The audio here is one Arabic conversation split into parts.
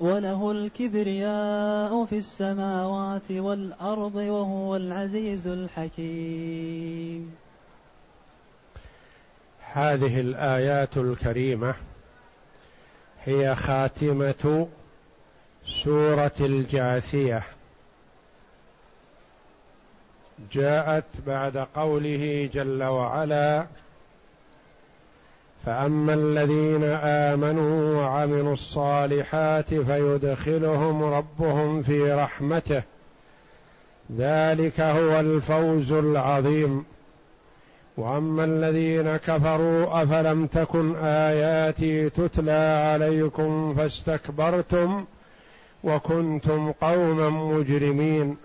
وله الكبرياء في السماوات والأرض وهو العزيز الحكيم. هذه الآيات الكريمة هي خاتمة سورة الجاثية. جاءت بعد قوله جل وعلا فأما الذين آمنوا وعملوا الصالحات فيدخلهم ربهم في رحمته. ذلك هو الفوز العظيم. وأما الذين كفروا أفلم تكن آياتي تتلى عليكم فاستكبرتم وكنتم قوما مجرمين.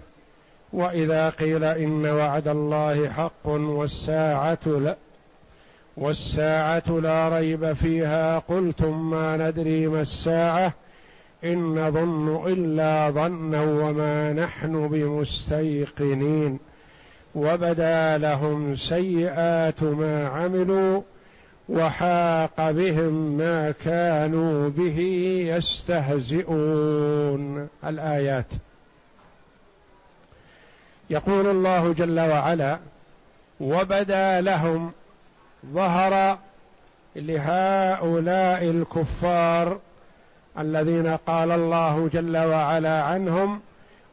وإذا قيل إن وعد الله حق والساعة لا والساعة لا ريب فيها. قلتم ما ندري ما الساعة. إن نظن إلا ظنا وما نحن بمستيقنين. وبدا لهم سيئات ما عملوا وحاق بهم ما كانوا به يستهزئون. الآيات. يقول الله جل وعلا وبدا لهم ظهر لهؤلاء الكفار الذين قال الله جل وعلا عنهم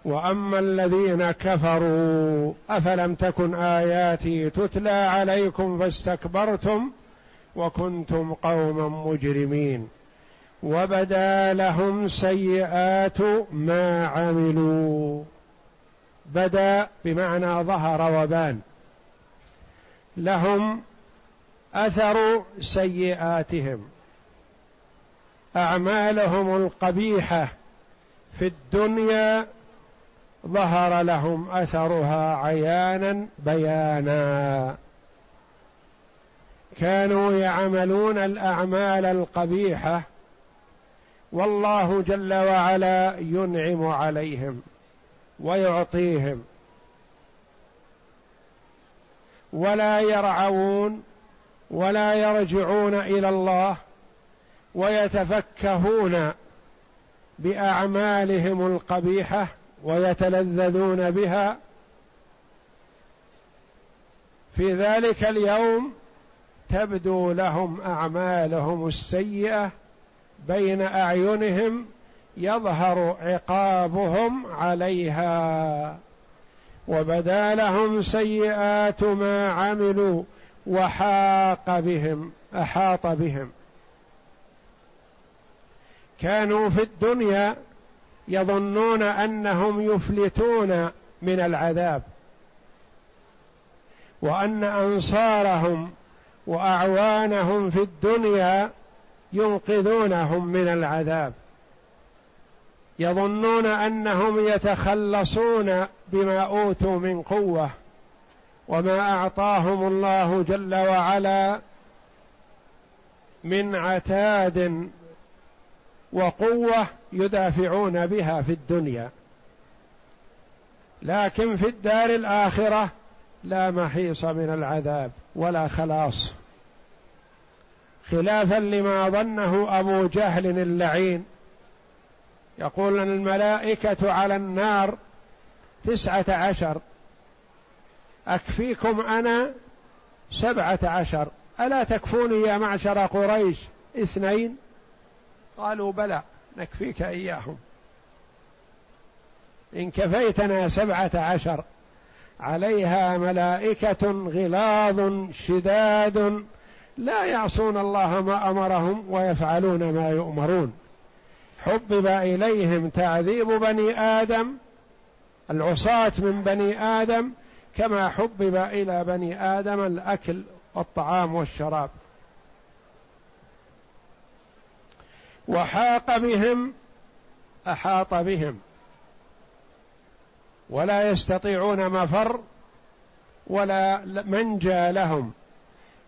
وأما الذين كفروا أفلم تكن آياتي تتلى عليكم فاستكبرتم وكنتم قوما مجرمين. وبدا لهم سيئات ما عملوا. بدا بمعنى ظهر وبان. لهم أثر سيئاتهم. أعمالهم القبيحة في الدنيا ظهر لهم أثرها عيانا بيانا. كانوا يعملون الأعمال القبيحة والله جل وعلا ينعم عليهم ويعطيهم. ولا يرعون ولا يرجعون إلى الله ويتفكهون بأعمالهم القبيحة ويتلذذون بها. في ذلك اليوم تبدو لهم أعمالهم السيئة بين أعينهم يظهر عقابهم عليها. وبدا لهم سيئات ما عملوا وحاق بهم أحاط بهم. كانوا في الدنيا يظنون أنهم يفلتون من العذاب وأن أنصارهم وأعوانهم في الدنيا ينقذونهم من العذاب. يظنون أنهم يتخلصون بما أوتوا من قوة. وما أعطاهم الله جل وعلا من عتاد وقوة يدافعون بها في الدنيا. لكن في الدار الآخرة لا محيص من العذاب ولا خلاص. خلافا لما ظنه أبو جهل اللعين. يقول الملائكة على النار تسعة عشر. أكفيكم أنا سبعة عشر. ألا تكفوني يا معشر قريش اثنين؟ قالوا بلى نكفيك إياهم. إن كفيتنا سبعة عشر عليها ملائكة غلاظ شداد لا يعصون الله ما أمرهم ويفعلون ما يؤمرون. حبب إليهم تعذيب بني آدم العصاة من بني آدم كما حبب إلى بني آدم الأكل والطعام والشراب. وحاق بهم أحاط بهم. ولا يستطيعون مفر ولا منجى لهم.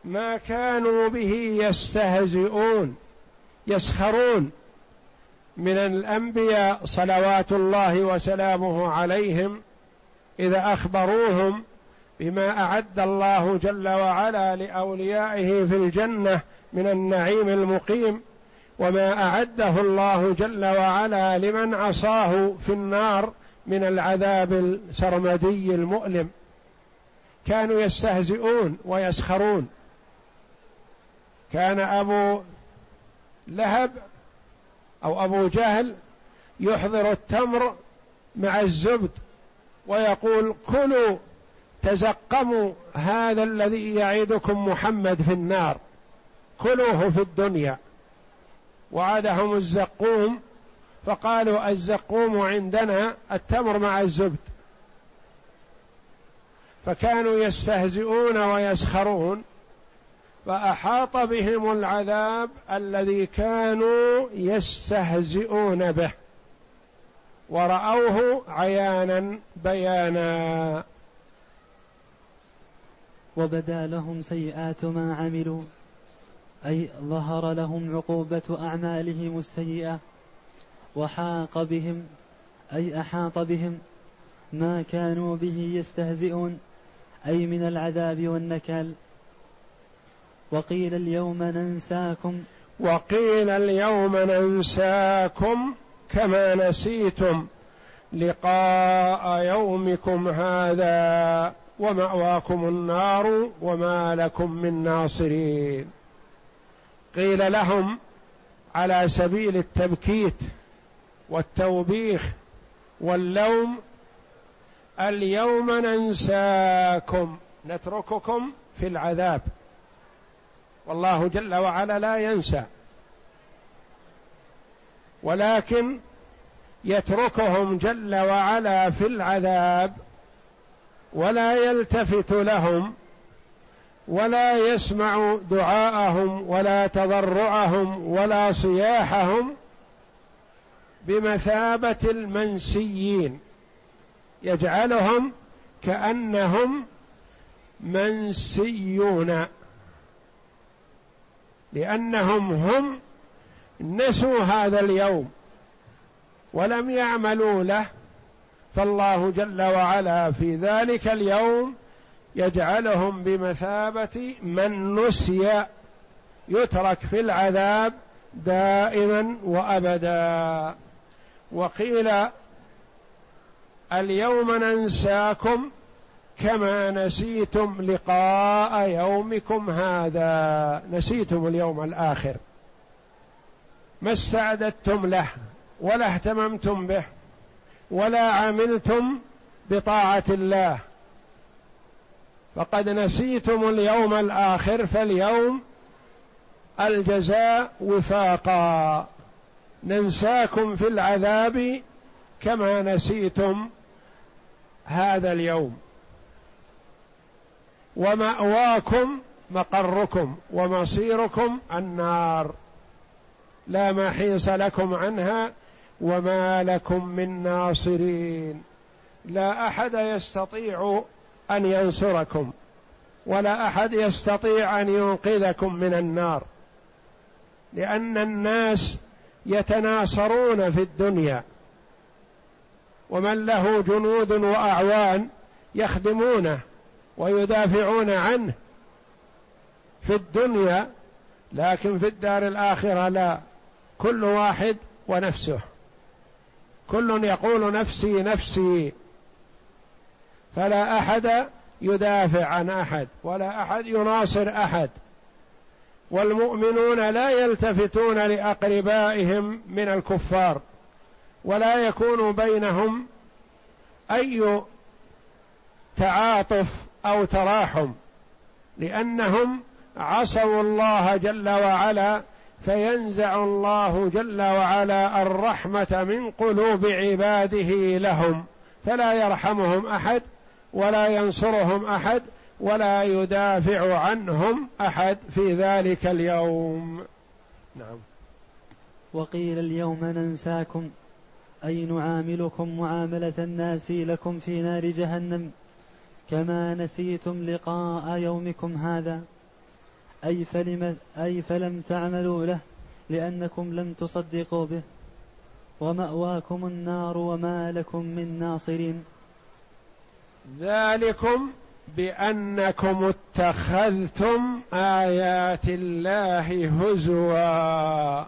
ما كانوا به يستهزئون يسخرون من الأنبياء صلوات الله وسلامه عليهم إذا أخبروهم بما أعد الله جل وعلا لأوليائه في الجنة من النعيم المقيم وما أعده الله جل وعلا لمن عصاه في النار من العذاب السرمدي المؤلم. كانوا يستهزئون ويسخرون. كان أبو لهب أو أبو جهل يحضر التمر مع الزبد. ويقول كلوا تزقموا هذا الذي يعيدكم محمد في النار. كلوه في الدنيا. وعدهم الزقوم فقالوا الزقوم عندنا التمر مع الزبد. فكانوا يستهزئون ويسخرون فأحاط بهم العذاب الذي كانوا يستهزئون به. ورأوه عيانا بيانا. وبدا لهم سيئات ما عملوا أي ظهر لهم عقوبة أعمالهم السيئة. وحاق بهم أي أحاط بهم ما كانوا به يستهزئون أي من العذاب والنكال. وقيل اليوم ننساكم. وقيل اليوم ننساكم. كما نسيتم لقاء يومكم هذا ومأواكم النار وما لكم من ناصرين. قيل لهم على سبيل التبكيت والتوبيخ واللوم اليوم ننساكم نترككم في العذاب. والله جل وعلا لا ينسى. ولكن يتركهم جل وعلا في العذاب ولا يلتفت لهم ولا يسمع دعاءهم ولا تضرعهم ولا صياحهم بمثابة المنسيين. يجعلهم كأنهم منسيون. لأنهم هم نسوا هذا اليوم ولم يعملوا له فالله جل وعلا في ذلك اليوم يجعلهم بمثابة من نسي يترك في العذاب دائما وأبدا. وقيل اليوم ننساكم كما نسيتم لقاء يومكم هذا. نسيتم اليوم الآخر. ما استعددتم له ولا اهتممتم به ولا عملتم بطاعة الله. فقد نسيتم اليوم الآخر فاليوم الجزاء وفاقا. ننساكم في العذاب كما نسيتم هذا اليوم. ومأواكم مقركم ومصيركم النار. لا محيص لكم عنها وما لكم من ناصرين. لا أحد يستطيع أن ينصركم ولا أحد يستطيع أن ينقذكم من النار لأن الناس يتناصرون في الدنيا. ومن له جنود وأعوان يخدمونه ويدافعون عنه في الدنيا لكن في الدار الآخرة لا. كل واحد ونفسه. كل يقول نفسي نفسي. فلا أحد يدافع عن أحد ولا أحد يناصر أحد. والمؤمنون لا يلتفتون لأقربائهم من الكفار ولا يكون بينهم أي تعاطف أو تراحم لأنهم عصوا الله جل وعلا فينزع الله جل وعلا الرحمة من قلوب عباده لهم فلا يرحمهم أحد ولا ينصرهم أحد ولا يدافع عنهم أحد في ذلك اليوم. نعم. وقيل اليوم ننساكم اي نعاملكم معاملة الناس لكم في نار جهنم؟ كما نسيتم لقاء يومكم هذا. أي, فلم أي فلم تعملوا له لأنكم لم تصدقوا به. ومأواكم النار وما لكم من ناصرين. ذلكم بأنكم اتخذتم آيات الله هزوا.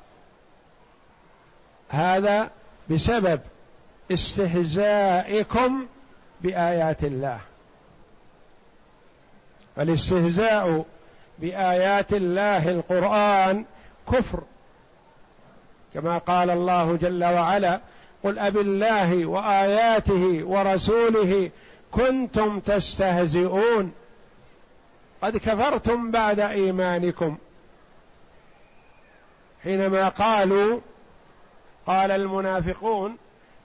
هذا بسبب استهزائكم بآيات الله. فالاستهزاء بآيات الله القرآن كفر. كما قال الله جل وعلا قل أب الله وآياته ورسوله كنتم تستهزئون. قد كفرتم بعد إيمانكم. حينما قالوا قال المنافقون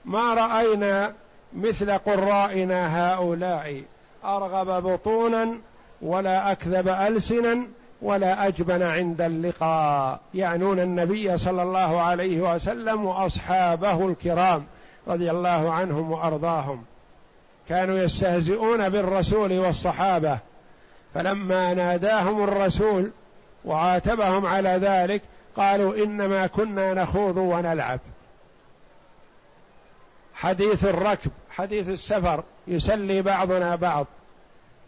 ما رأينا مثل قرائنا هؤلاء؟ أرغب بطونا ولا أكذب ألسنا ولا أجبن عند اللقاء. يعنون النبي صلى الله عليه وسلم وأصحابه الكرام رضي الله عنهم وأرضاهم. كانوا يستهزئون بالرسول والصحابة. فلما ناداهم الرسول وعاتبهم على ذلك قالوا إنما كنا نخوض ونلعب. حديث الركب حديث السفر يسلي بعضنا بعض.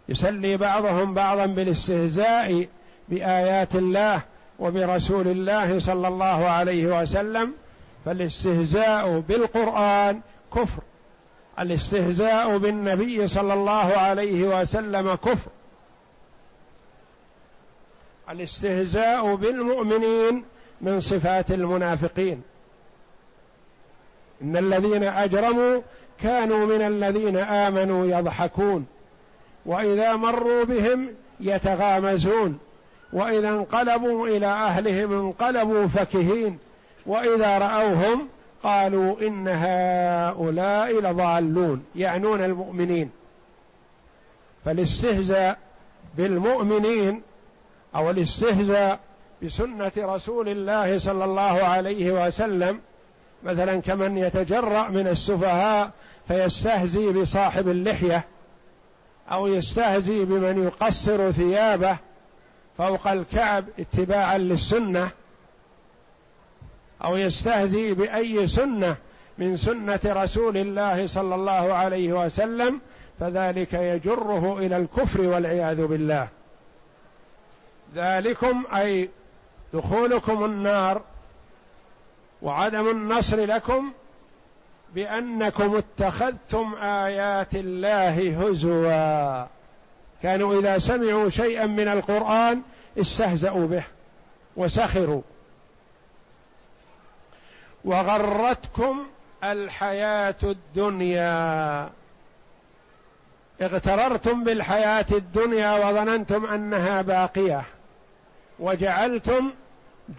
يسلي بعضهم بعضا بالاستهزاء بآيات الله وبرسول الله صلى الله عليه وسلم فالاستهزاء بالقرآن كفر. الاستهزاء بالنبي صلى الله عليه وسلم كفر. الاستهزاء بالمؤمنين من صفات المنافقين. إن الذين أجرموا كانوا من الذين آمنوا يضحكون. وإذا مروا بهم يتغامزون وإذا انقلبوا إلى أهلهم انقلبوا فكهين وإذا رأوهم قالوا إن هؤلاء لضالون يعنون المؤمنين. فالاستهزاء بالمؤمنين أو الاستهزاء بسنة رسول الله صلى الله عليه وسلم مثلا كمن يتجرأ من السفهاء فيستهزي بصاحب اللحية أو يستهزي بمن يقصر ثيابه فوق الكعب اتباعا للسنة أو يستهزي بأي سنة من سنة رسول الله صلى الله عليه وسلم فذلك يجره إلى الكفر والعياذ بالله. ذلكم أي دخولكم النار وعدم النصر لكم بأنكم اتخذتم آيات الله هزوا. كانوا إذا سمعوا شيئا من القرآن استهزأوا به وسخروا. وغرتكم الحياة الدنيا. اغتررتم بالحياة الدنيا وظننتم أنها باقية. وجعلتم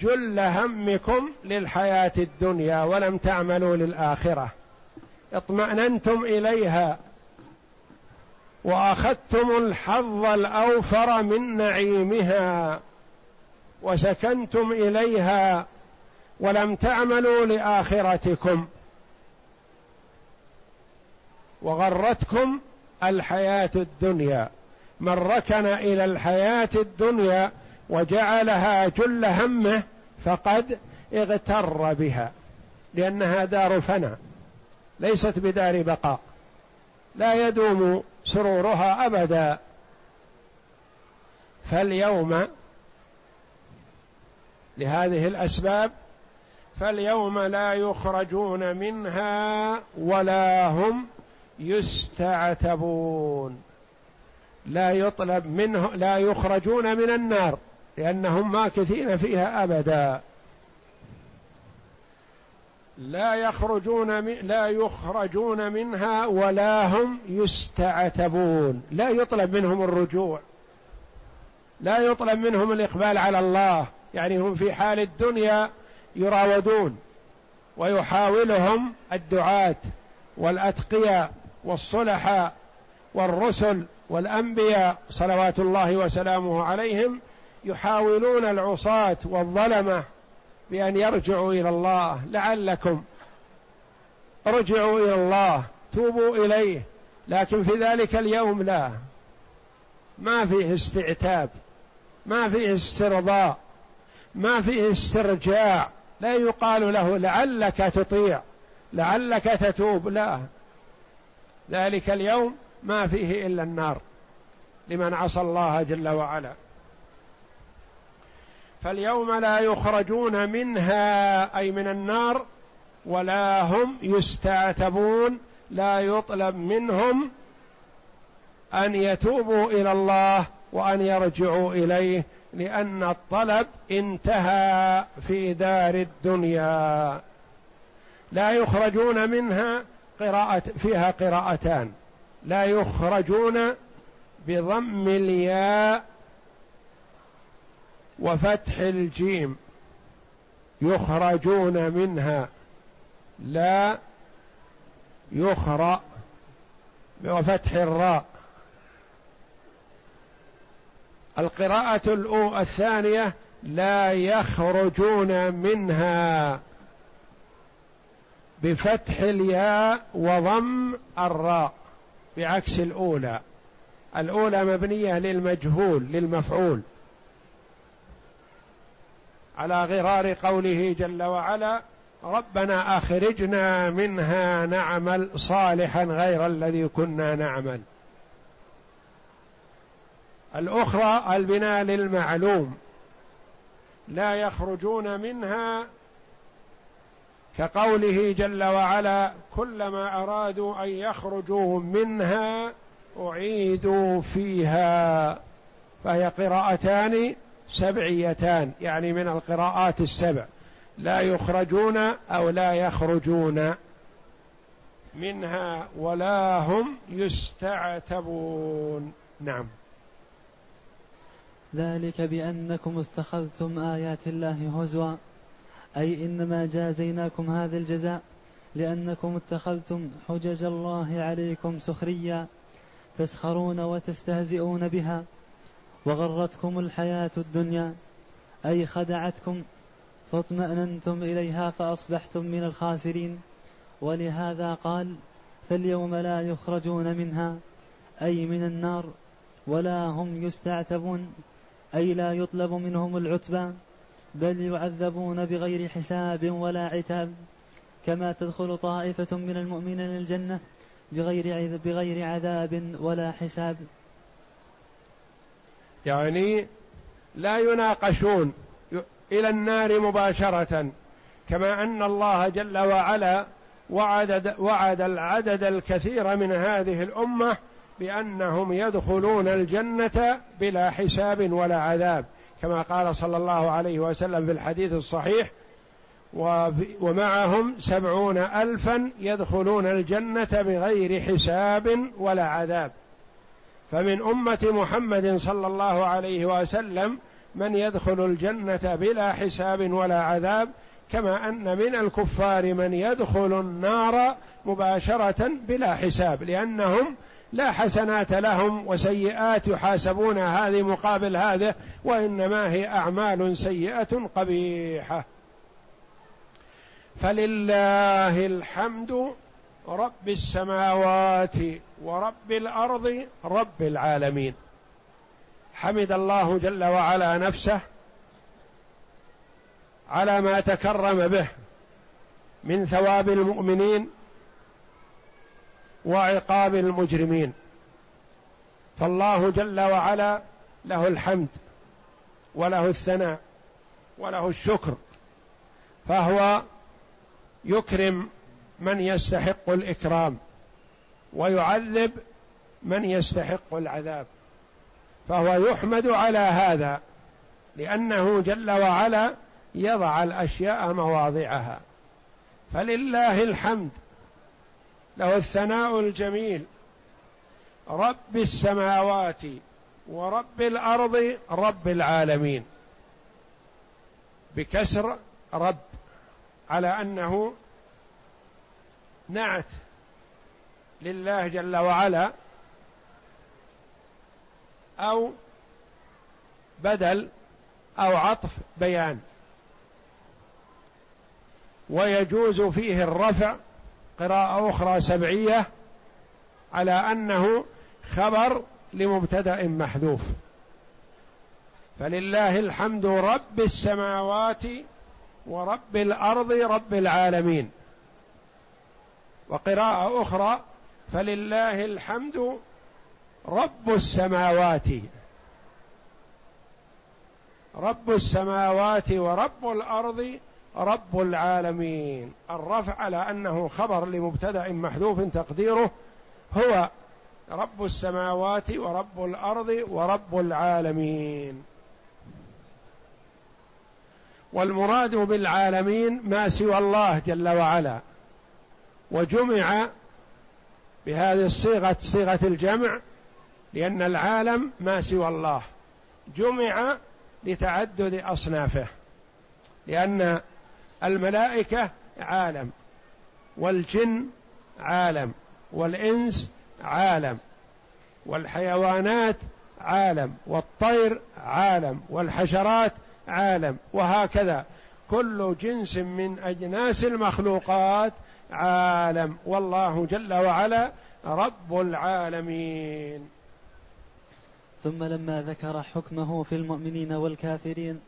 جل همكم للحياة الدنيا ولم تعملوا للآخرة. اطمأننتم إليها وأخذتم الحظ الأوفر من نعيمها وسكنتم إليها ولم تعملوا لآخرتكم وغرتكم الحياة الدنيا من ركن إلى الحياة الدنيا وجعلها جل همه فقد اغتر بها لأنها دار فناء. ليست بدار بقاء. لا يدوم سرورها أبدا. فاليوم لهذه الأسباب فاليوم لا يخرجون منها ولا هم يستعتبون. لا يطلب منه لا يخرجون من النار لأنهم ماكثين فيها أبدا. لا يخرجون لا يخرجون منها ولا هم يستعتبون. لا يطلب منهم الرجوع. لا يطلب منهم الإقبال على الله. يعني هم في حال الدنيا يراودون ويحاولهم الدعاة والأتقياء والصلحاء والرسل والأنبياء صلوات الله وسلامه عليهم يحاولون العصاة والظلمة بأن يرجعوا إلى الله لعلكم. ارجعوا إلى الله توبوا إليه لكن في ذلك اليوم لا. ما فيه استعتاب ما فيه استرضاء ما فيه استرجاع. لا يقال له لعلك تطيع لعلك تتوب لا. ذلك اليوم ما فيه إلا النار. لمن عصى الله جل وعلا. فاليوم لا يخرجون منها أي من النار ولا هم يستعتبون لا يطلب منهم أن يتوبوا إلى الله وأن يرجعوا إليه لأن الطلب انتهى في دار الدنيا. لا يخرجون منها قراءة فيها قراءتان. لا يخرجون بضم الياء وفتح الجيم يخرجون منها. لا يخرأ وفتح الراء. القراءة الثانية لا يخرجون منها بفتح الياء وضم الراء بعكس الأولى. الأولى مبنية للمجهول للمفعول. على غرار قوله جل وعلا ربنا أخرجنا منها نعمل صالحا غير الذي كنا نعمل. الأخرى البناء للمعلوم لا يخرجون منها كقوله جل وعلا كلما أرادوا أن يخرجوا منها أعيدوا فيها. فهي قراءتان سبعيتان يعني من القراءات السبع. لا يخرجون أو لا يخرجون منها ولا هم يستعتبون. نعم. ذلك بأنكم اتخذتم آيات الله هزوا أي إنما جازيناكم هذا الجزاء لأنكم اتخذتم حجج الله عليكم سخريا تسخرون وتستهزئون بها. وغرتكم الحياة الدنيا أي خدعتكم فاطمأننتم إليها فأصبحتم من الخاسرين. ولهذا قال فاليوم لا يخرجون منها أي من النار ولا هم يستعتبون أي لا يطلب منهم العتبى بل يعذبون بغير حساب ولا عتاب. كما تدخل طائفة من المؤمنين الجنة بغير بغير عذاب ولا حساب. يعني لا يناقشون إلى النار مباشرة كما أن الله جل وعلا وعد وعد العدد الكثير من هذه الأمة بأنهم يدخلون الجنة بلا حساب ولا عذاب كما قال صلى الله عليه وسلم في الحديث الصحيح ومعهم سبعون الفا يدخلون الجنة بغير حساب ولا عذاب. فمن أمة محمد صلى الله عليه وسلم من يدخل الجنة بلا حساب ولا عذاب كما أن من الكفار من يدخل النار مباشرة بلا حساب لأنهم لا حسنات لهم وسيئات يحاسبون هذه مقابل هذه وإنما هي أعمال سيئة قبيحة. فلله الحمد رب السماوات ورب الأرض رب العالمين. حمد الله جل وعلا نفسه على ما تكرم به من ثواب المؤمنين وعقاب المجرمين. فالله جل وعلا له الحمد وله الثناء وله الشكر فهو يكرم من يستحق الإكرام ويعذب من يستحق العذاب. فهو يحمد على هذا لأنه جل وعلا يضع الأشياء مواضعها. فلله الحمد له الثناء الجميل. رب السماوات ورب الأرض رب العالمين. بكسر رب على أنه نعت لله جل وعلا أو بدل أو عطف بيان. ويجوز فيه الرفع قراءة أخرى سبعية على أنه خبر لمبتدأ محذوف. فلله الحمد رب السماوات ورب الأرض رب العالمين. وقراءة أخرى فلله الحمد رب السماوات. رب السماوات ورب الأرض رب العالمين. الرفع على أنه خبر لمبتدأ محذوف تقديره هو رب السماوات ورب الأرض ورب العالمين. والمراد بالعالمين ما سوى الله جل وعلا. وجمع بهذه الصيغة صيغة الجمع لأن العالم ما سوى الله. جمع لتعدد أصنافه لأن الملائكة عالم والجن عالم والإنس عالم والحيوانات عالم والطير عالم والحشرات عالم وهكذا. كل جنس من أجناس المخلوقات عالم. والله جل وعلا رب العالمين. ثم لما ذكر حكمه في المؤمنين والكافرين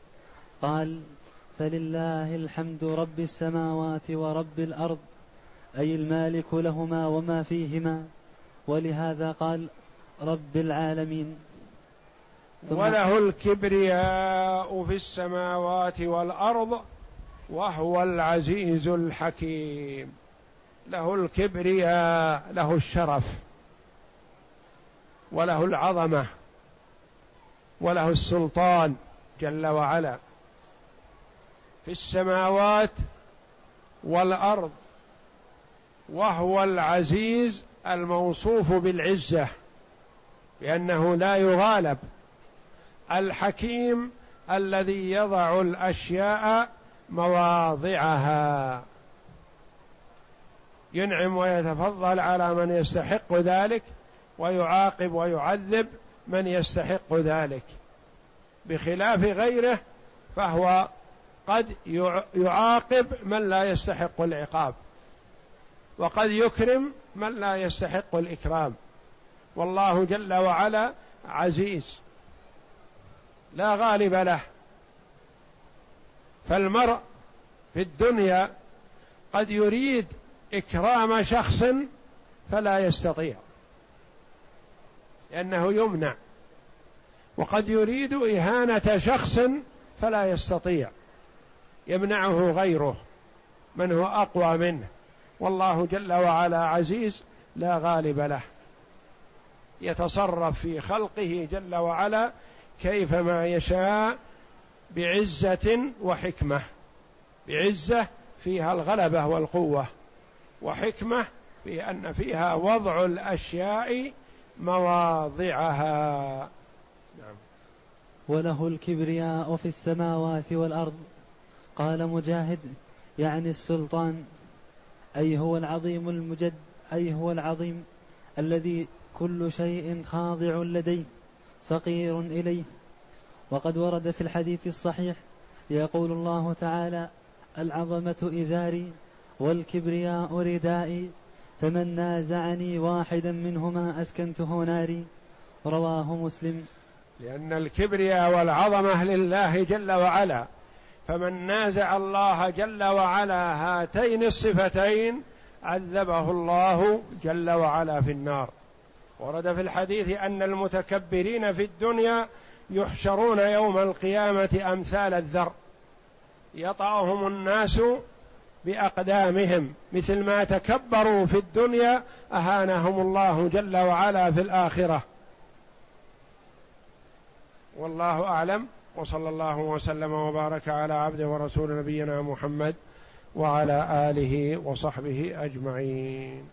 قال فلله الحمد رب السماوات ورب الأرض أي المالك لهما وما فيهما. ولهذا قال رب العالمين. وله الكبرياء في السماوات والأرض وهو العزيز الحكيم. له الكبرياء له الشرف وله العظمة وله السلطان جل وعلا. في السماوات والأرض وهو العزيز الموصوف بالعزة لأنه لا يغالب. الحكيم الذي يضع الأشياء مواضعها. ينعم ويتفضل على من يستحق ذلك ويعاقب ويعذب من يستحق ذلك. بخلاف غيره فهو قد يعاقب من لا يستحق العقاب وقد يكرم من لا يستحق الإكرام. والله جل وعلا عزيز لا غالب له. فالمرء في الدنيا قد يريد إكرام شخص فلا يستطيع لأنه يمنع وقد يريد إهانة شخص فلا يستطيع يمنعه غيره من هو أقوى منه والله جل وعلا عزيز لا غالب له يتصرف في خلقه جل وعلا كيفما يشاء بعزة وحكمة بعزة فيها الغلبة والقوة. وحكمة في أن فيها وضع الأشياء مواضعها. نعم. وله الكبرياء في السماوات والأرض. قال مجاهد يعني السلطان أي هو العظيم المجد أي هو العظيم الذي كل شيء خاضع لديه فقير إليه. وقد ورد في الحديث الصحيح يقول الله تعالى العظمة إزاري والكبرياء ردائي فمن نازعني واحدا منهما أسكنته ناري. رواه مسلم. لأن الكبرياء والعظمه لله جل وعلا فمن نازع الله جل وعلا هاتين الصفتين عذبه الله جل وعلا في النار. ورد في الحديث أن المتكبرين في الدنيا يحشرون يوم القيامة أمثال الذر. يطأهم الناس بأقدامهم مثل ما تكبروا في الدنيا أهانهم الله جل وعلا في الآخرة. والله أعلم وصلى الله وسلم وبارك على عبده ورسول نبينا محمد وعلى آله وصحبه أجمعين.